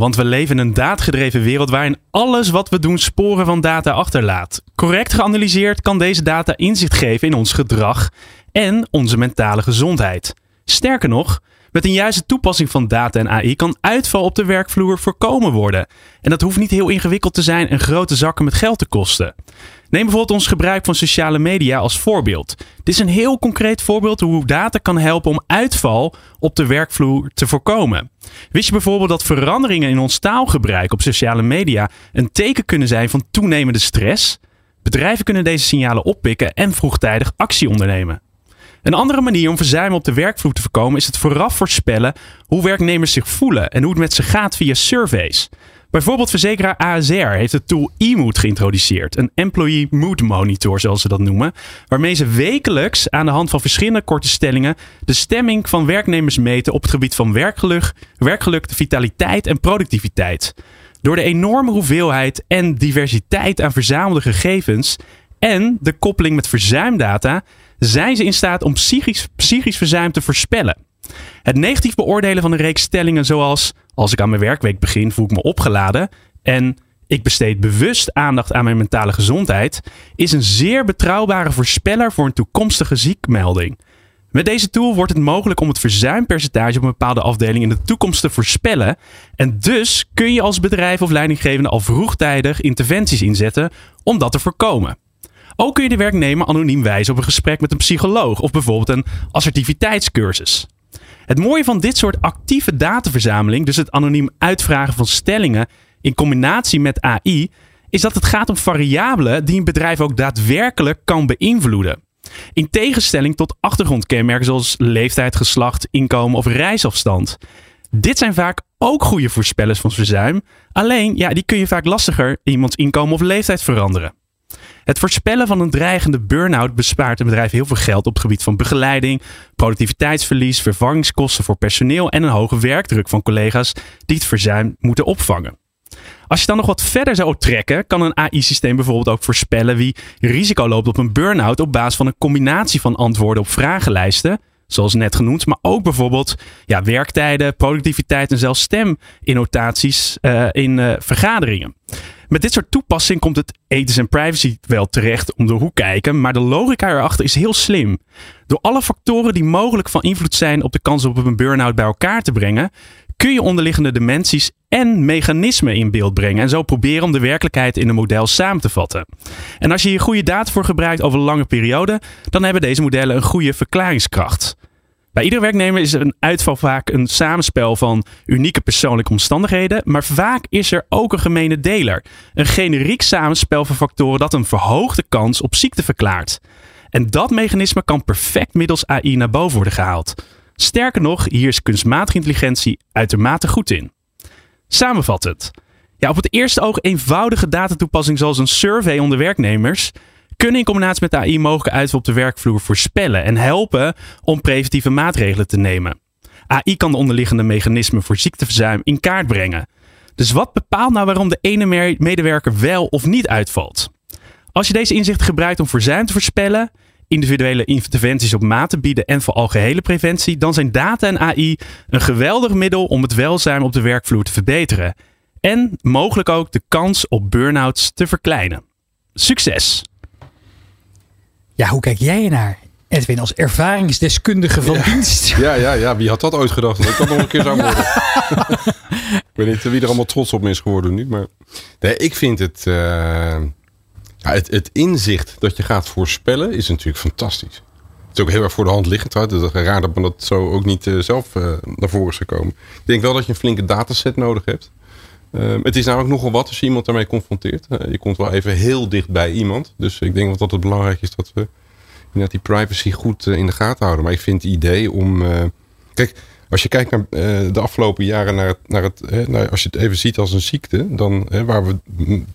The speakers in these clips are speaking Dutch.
Want we leven in een daadgedreven wereld waarin alles wat we doen sporen van data achterlaat. Correct geanalyseerd kan deze data inzicht geven in ons gedrag en onze mentale gezondheid. Sterker nog, met een juiste toepassing van data en AI kan uitval op de werkvloer voorkomen worden. En dat hoeft niet heel ingewikkeld te zijn en grote zakken met geld te kosten. Neem bijvoorbeeld ons gebruik van sociale media als voorbeeld. Dit is een heel concreet voorbeeld hoe data kan helpen om uitval op de werkvloer te voorkomen. Wist je bijvoorbeeld dat veranderingen in ons taalgebruik op sociale media een teken kunnen zijn van toenemende stress? Bedrijven kunnen deze signalen oppikken en vroegtijdig actie ondernemen. Een andere manier om verzuim op de werkvloer te voorkomen is het vooraf voorspellen hoe werknemers zich voelen en hoe het met ze gaat via surveys. Bijvoorbeeld verzekeraar ASR heeft het tool eMood geïntroduceerd. Een Employee Mood Monitor, zoals ze dat noemen. Waarmee ze wekelijks aan de hand van verschillende korte stellingen de stemming van werknemers meten op het gebied van werkgeluk, werkgeluk vitaliteit en productiviteit. Door de enorme hoeveelheid en diversiteit aan verzamelde gegevens en de koppeling met verzuimdata zijn ze in staat om psychisch, psychisch verzuim te voorspellen. Het negatief beoordelen van een reeks stellingen zoals als ik aan mijn werkweek begin voel ik me opgeladen en ik besteed bewust aandacht aan mijn mentale gezondheid is een zeer betrouwbare voorspeller voor een toekomstige ziekmelding. Met deze tool wordt het mogelijk om het verzuimpercentage op een bepaalde afdeling in de toekomst te voorspellen. En dus kun je als bedrijf of leidinggevende al vroegtijdig interventies inzetten om dat te voorkomen. Ook kun je de werknemer anoniem wijzen op een gesprek met een psycholoog of bijvoorbeeld een assertiviteitscursus. Het mooie van dit soort actieve dataverzameling, dus het anoniem uitvragen van stellingen in combinatie met AI, is dat het gaat om variabelen die een bedrijf ook daadwerkelijk kan beïnvloeden. In tegenstelling tot achtergrondkenmerken zoals leeftijd, geslacht, inkomen of reisafstand. Dit zijn vaak ook goede voorspellers van verzuim. Alleen, ja, die kun je vaak lastiger iemands inkomen of leeftijd veranderen. Het voorspellen van een dreigende burn-out bespaart een bedrijf heel veel geld op het gebied van begeleiding, productiviteitsverlies, vervangingskosten voor personeel en een hoge werkdruk van collega's die het verzuim moeten opvangen. Als je dan nog wat verder zou trekken, kan een AI-systeem bijvoorbeeld ook voorspellen wie risico loopt op een burn-out op basis van een combinatie van antwoorden op vragenlijsten, zoals net genoemd, maar ook bijvoorbeeld ja, werktijden, productiviteit en zelfs steminnotaties uh, in uh, vergaderingen. Met dit soort toepassing komt het ethisch en privacy wel terecht om de hoek kijken, maar de logica erachter is heel slim. Door alle factoren die mogelijk van invloed zijn op de kans op een burn-out bij elkaar te brengen, kun je onderliggende dimensies en mechanismen in beeld brengen en zo proberen om de werkelijkheid in een model samen te vatten. En als je hier goede data voor gebruikt over lange periode, dan hebben deze modellen een goede verklaringskracht. Bij iedere werknemer is een uitval vaak een samenspel van unieke persoonlijke omstandigheden, maar vaak is er ook een gemene deler. Een generiek samenspel van factoren dat een verhoogde kans op ziekte verklaart. En dat mechanisme kan perfect middels AI naar boven worden gehaald. Sterker nog, hier is kunstmatige intelligentie uitermate goed in. Samenvattend. Ja, op het eerste oog eenvoudige datatoepassing zoals een survey onder werknemers kunnen in combinatie met AI mogelijke uitval op de werkvloer voorspellen en helpen om preventieve maatregelen te nemen. AI kan de onderliggende mechanismen voor ziekteverzuim in kaart brengen. Dus wat bepaalt nou waarom de ene medewerker wel of niet uitvalt? Als je deze inzichten gebruikt om verzuim te voorspellen, individuele interventies op maat te bieden en voor algehele preventie, dan zijn data en AI een geweldig middel om het welzijn op de werkvloer te verbeteren. En mogelijk ook de kans op burn-outs te verkleinen. Succes! Ja, hoe kijk jij naar? Edwin, als ervaringsdeskundige van dienst. Ja, ja, ja. Wie had dat ooit gedacht dat ik dat nog een keer zou worden? ik weet niet wie er allemaal trots op me is geworden nu. Maar nee, ik vind het, uh, ja, het... Het inzicht dat je gaat voorspellen is natuurlijk fantastisch. Het is ook heel erg voor de hand liggend. Het is raar dat men dat zo ook niet uh, zelf uh, naar voren is gekomen. Ik denk wel dat je een flinke dataset nodig hebt. Het is namelijk nogal wat als je iemand daarmee confronteert. je komt wel even heel dicht bij iemand. Dus ik denk dat het belangrijk is dat we die privacy goed in de gaten houden. Maar ik vind het idee om. kijk, Als je kijkt naar eh, de afgelopen jaren, naar het, naar het, hè, naar, als je het even ziet als een ziekte, dan hè, waar we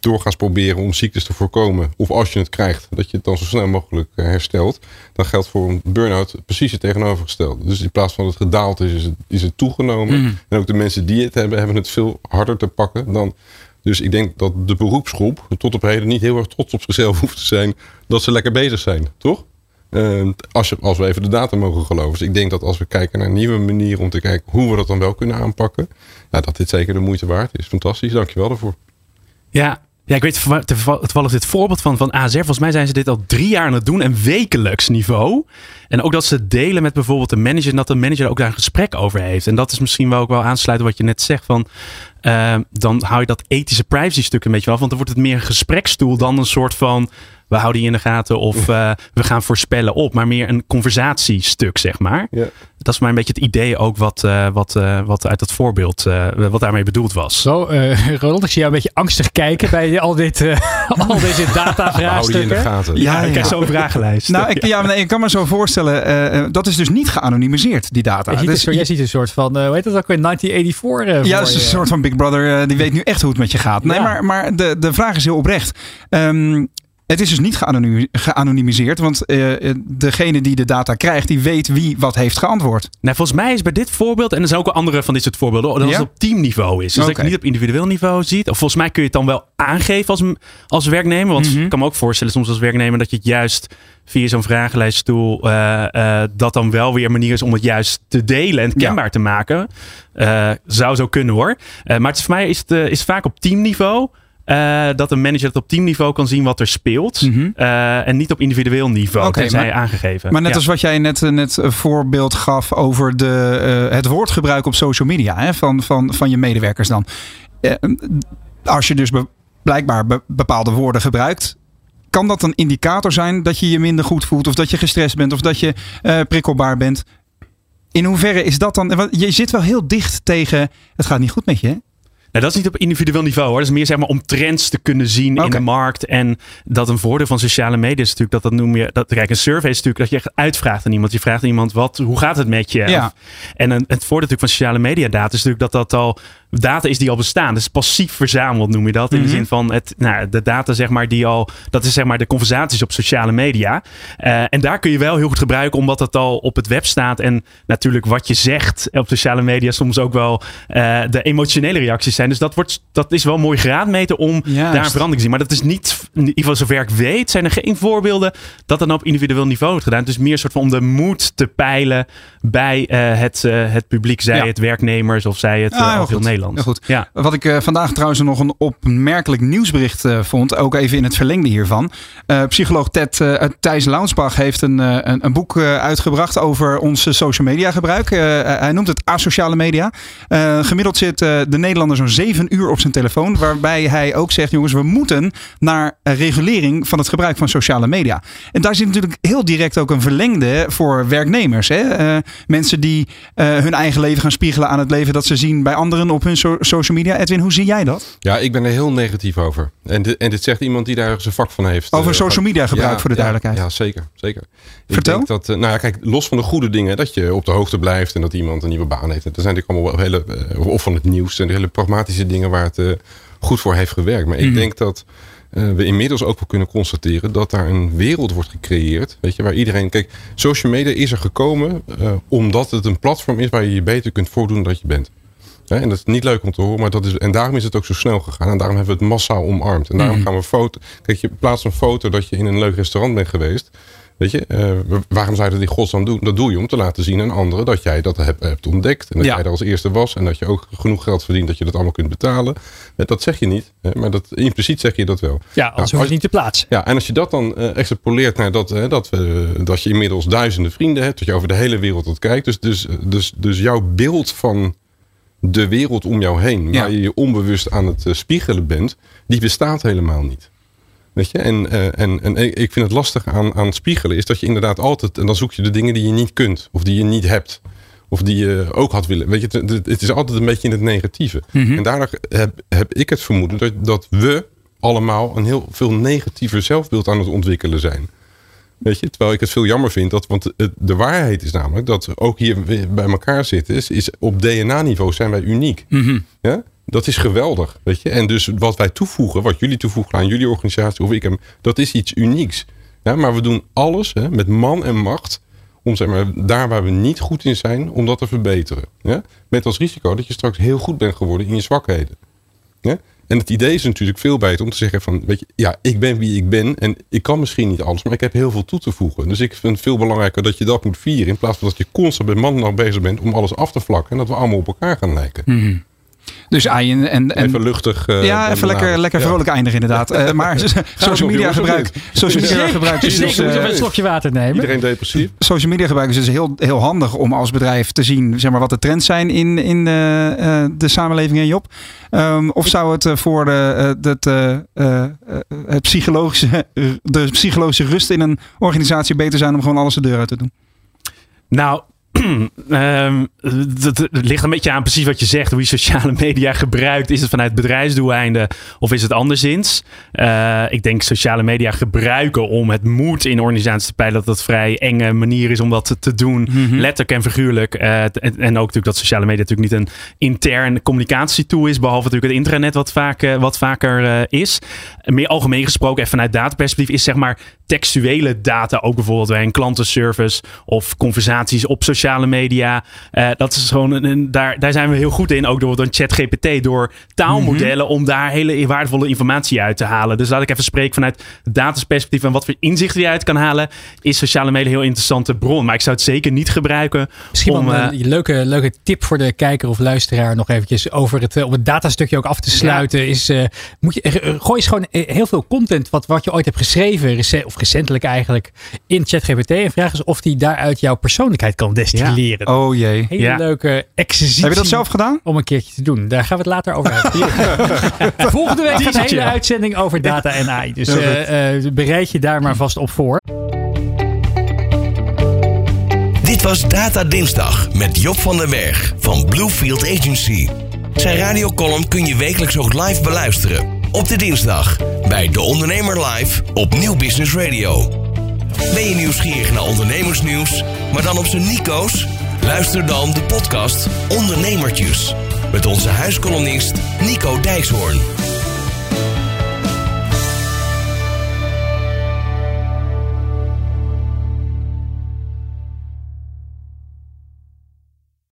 doorgaans proberen om ziektes te voorkomen, of als je het krijgt, dat je het dan zo snel mogelijk eh, herstelt, dan geldt voor een burn-out precies het tegenovergestelde. Dus in plaats van dat het gedaald is, is het, is het toegenomen. Mhm. En ook de mensen die het hebben, hebben het veel harder te pakken dan. Dus ik denk dat de beroepsgroep tot op heden niet heel erg trots op zichzelf hoeft te zijn dat ze lekker bezig zijn, toch? Eh, als, als we even de data mogen geloven. Dus ik denk dat als we kijken naar nieuwe manieren om te kijken hoe we dat dan wel kunnen aanpakken, ja, dat dit zeker de moeite waard is. Fantastisch, dankjewel daarvoor. Ja. Ja, ik weet toeval- toevallig dit voorbeeld van, van. Volgens mij zijn ze dit al drie jaar aan het doen en wekelijks niveau. En ook dat ze delen met bijvoorbeeld de manager en dat de manager ook daar een gesprek over heeft. En dat is misschien wel ook wel aansluiten wat je net zegt van... eh, dan hou je dat ethische privacy stuk een beetje af. Want dan wordt het meer een gesprekstoel dan een soort van... We houden je in de gaten of eh, we gaan voorspellen op. Maar meer een conversatiestuk, zeg maar. Ja. Dat is maar een beetje het idee ook wat, eh, wat, eh, wat uit dat voorbeeld, eh, wat daarmee bedoeld was. Zo, eh Ronald, ik zie jou een beetje angstig kijken bij al, dit, eh, al deze We houden je in de data-vraagstukken. gaten. Ja, Ja, ik ja. krijg zo'n vragenlijst. Nou, ik, ja, nee, ik kan me zo voorstellen, dat is dus niet geanonimiseerd, die data. Jij ziet, Dus een soort, jij ziet een soort van, hoe heet dat ook weer, 1984? eh, Ja, het is een je. soort van Big Brother, eh, die weet nu echt hoe het met je gaat. Nee, Ja. maar, maar de, de vraag is heel oprecht. Ehm, het is dus niet geanonimiseerd, want eh, eh, degene die de data krijgt, die weet wie wat heeft geantwoord. Nou, volgens mij is bij dit voorbeeld, en er zijn ook wel andere van dit soort voorbeelden, dat Ja? het op teamniveau is. Dus dat je het niet op individueel niveau ziet. Of volgens mij kun je het dan wel aangeven als, als werknemer. Want Mhm. ik kan me ook voorstellen soms als werknemer dat je het juist via zo'n vragenlijststoel, eh, dat dan wel weer een manier is om het juist te delen en kenbaar te maken. Zou zo kunnen hoor. Maar het is, voor mij is het, is vaak op teamniveau. Eh, dat een manager het op teamniveau kan zien wat er speelt. Mhm. eh, en niet op individueel niveau, Oké, tenzij maar- aangegeven. Maar net Ja. als wat jij net, eh, net een voorbeeld gaf over de, het woordgebruik op social media hè, van, van, van je medewerkers dan. Als je dus be- blijkbaar be- bepaalde woorden gebruikt, kan dat een indicator zijn dat je je minder goed voelt of dat je gestrest bent of dat je prikkelbaar bent? In hoeverre is dat dan? want Je zit wel heel dicht tegen het gaat niet goed met je. Hè? Nou, dat is niet op individueel niveau hoor. Dat is meer zeg maar om trends te kunnen zien in de markt. En dat een voordeel van sociale media is natuurlijk dat dat noem je. Dat, kijk, een survey is natuurlijk dat je echt uitvraagt aan iemand. Je vraagt aan iemand wat, hoe gaat het met je? Ja. Of- en een, het voordeel natuurlijk van sociale media data is natuurlijk dat dat al data is die al bestaan. Dus passief verzameld noem je dat. In Mhm. de zin van het, nou, de data zeg maar die al, dat is zeg maar de conversaties op sociale media. Eh, en daar kun je wel heel goed gebruiken omdat het al op het web staat. En natuurlijk wat je zegt op sociale media soms ook wel eh, de emotionele reacties zijn. Dus dat, wordt, dat is wel een mooi graadmeter om Juist. daar een verandering te zien. Maar dat is niet, in ieder geval zover ik weet, zijn er geen voorbeelden dat dat op individueel niveau wordt gedaan. Het is meer een soort van om de moed te peilen bij eh, het, het publiek, zij Ja. het werknemers of zij het Ah, heel Nederlands. Heel goed. Ja. Wat ik eh, vandaag trouwens nog een opmerkelijk nieuwsbericht eh, vond, ook even in het verlengde hiervan. Eh, psycholoog Ted, Thijs Launsbach heeft een, een, een boek uitgebracht over ons social media gebruik. Hij noemt het asociale media. Gemiddeld zit de Nederlander zo'n zeven uur op zijn telefoon, waarbij hij ook zegt, jongens, we moeten naar regulering van het gebruik van sociale media. En daar zit natuurlijk heel direct ook een verlengde voor werknemers. Hè? Mensen die hun eigen leven gaan spiegelen aan het leven dat ze zien bij anderen op hun so- social media. Edwin, hoe zie jij dat? Ja, ik ben er heel negatief over. En dit, en dit zegt iemand die daar zijn vak van heeft. Over Eh, social media gebruik ja, voor de duidelijkheid. Ja, zeker. zeker. Vertel. Ik denk dat, eh, nou ja, kijk, los van de goede dingen, dat je op de hoogte blijft en dat iemand een nieuwe baan heeft. Dat zijn natuurlijk allemaal wel hele, eh, of van het nieuws, en hele pragmatische dingen waar het goed voor heeft gewerkt. Maar ik Mhm. denk dat we inmiddels ook wel kunnen constateren dat daar een wereld wordt gecreëerd. Weet je, waar iedereen. Kijk, social media is er gekomen omdat het een platform is waar je je beter kunt voordoen dan je bent. Hè, en dat is niet leuk om te horen, maar dat is, en daarom is het ook zo snel gegaan. En daarom hebben we het massaal omarmd. En daarom Mhm. gaan we foto. Kijk, je plaatst een foto dat je in een leuk restaurant bent geweest. Weet je, eh, waarom zou je dat in godsnaam doen? Dat doe je om te laten zien aan anderen dat jij dat hebt, hebt ontdekt. En dat Ja. jij er als eerste was. En dat je ook genoeg geld verdient dat je dat allemaal kunt betalen. Eh, Dat zeg je niet. Maar dat, impliciet zeg je dat wel. Ja, anders hoef je niet te plaatsen. Ja, en als je dat dan eh, extrapoleert naar dat, dat, dat je inmiddels duizenden vrienden hebt, dat je over de hele wereld dat kijkt. Dus, dus, dus, dus jouw beeld van de wereld om jou heen, waar je je onbewust aan het eh, spiegelen bent, die bestaat helemaal niet. Weet je? En, eh, en, en ik vind het lastig aan, aan spiegelen, is dat je inderdaad altijd, en dan zoek je de dingen die je niet kunt, of die je niet hebt. Of die je ook had willen. Weet je, het, het- het is altijd een beetje in het negatieve. Mhm. En daardoor heb, heb ik het vermoeden dat, dat we allemaal een heel veel negatiever zelfbeeld aan het ontwikkelen zijn. Weet je, terwijl ik het veel jammer vind. Dat, want de waarheid is namelijk dat ook hier bij elkaar zitten. Is, is op DNA-niveau zijn wij uniek. Ja? Dat is geweldig. Weet je? En dus wat wij toevoegen, wat jullie toevoegen aan jullie organisatie of ik hem, dat is iets unieks. Ja? Maar we doen alles hè, met man en macht. Om zeg maar, daar waar we niet goed in zijn, om dat te verbeteren. Ja? Met als risico dat je straks heel goed bent geworden in je zwakheden. Ja? En het idee is natuurlijk veel beter om te zeggen van, weet je, ja, ik ben wie ik ben en ik kan misschien niet alles, maar ik heb heel veel toe te voegen. Dus ik vind het veel belangrijker dat je dat moet vieren in plaats van dat je constant met mannen nog bezig bent om alles af te vlakken en dat we allemaal op elkaar gaan lijken. Dus ai, en, en, en Even luchtig. eh, ja, even lekker, lekker Ja. vrolijk eindigen inderdaad. Eh, maar social media gebruik. Social media gebruik is Dus even een slokje water nemen. Iedereen depressief. social media gebruik is dus heel, heel handig om als bedrijf te zien zeg maar, wat de trends zijn in, in eh, de samenleving en Job. Ehm, of zou het voor de, eh, eh, eh, eh, het psychologische, de psychologische rust in een organisatie beter zijn om gewoon alles de deur uit te doen? Nou, ehm, het het ligt een beetje aan precies wat je zegt. Hoe je sociale media gebruikt. Is het vanuit bedrijfsdoeleinden of is het anderszins? Eh, ik denk sociale media gebruiken om het moed in organisaties te peilen. Dat dat een vrij enge manier is om dat te, te doen. Letterlijk en figuurlijk. Eh, en, en ook natuurlijk dat sociale media natuurlijk niet een intern communicatietool is. Behalve natuurlijk het intranet wat, vaak, eh, wat vaker is. Meer algemeen gesproken en vanuit dataperspectief is zeg maar textuele data. Ook bijvoorbeeld bij een klantenservice of conversaties op sociale media. Eh, dat is gewoon een, een- daar, daar zijn we heel goed in. Ook door, door ChatGPT, door taalmodellen. Om daar hele waardevolle informatie uit te halen. Dus laat ik even spreken vanuit datasperspectief. En wat voor inzichten je uit kan halen. Is sociale media een heel interessante bron. Maar ik zou het zeker niet gebruiken Misschien om... wel eh, een leuke, leuke tip voor de kijker of luisteraar nog eventjes over het, eh, om het datastukje ook af te sluiten. Is, eh, moet je, eh, gooi eens gewoon eh, heel veel content wat, wat je ooit hebt geschreven, of recentelijk eigenlijk, in ChatGPT. En vraag eens of die daaruit jouw persoonlijkheid kan destilleren. Oh jee. Hele Ja. leuke exercitie. Heb je dat zelf gedaan? Om een keertje te doen. Daar gaan we het later over hebben. Volgende week gaat een hele uitzending over data en AI. Dus eh, eh, bereid je daar maar vast op voor. Dit was Data Dinsdag met Job van den Berg van Bluefield Agency. Zijn radiocolumn kun je wekelijks ook live beluisteren. Op de dinsdag bij De Ondernemer Live op Nieuw Business Radio. Ben je nieuwsgierig naar ondernemersnieuws, maar dan op zijn Nico's? Luister dan de podcast Ondernemertjes. Met onze huiskolonist Nico Dijkshoorn.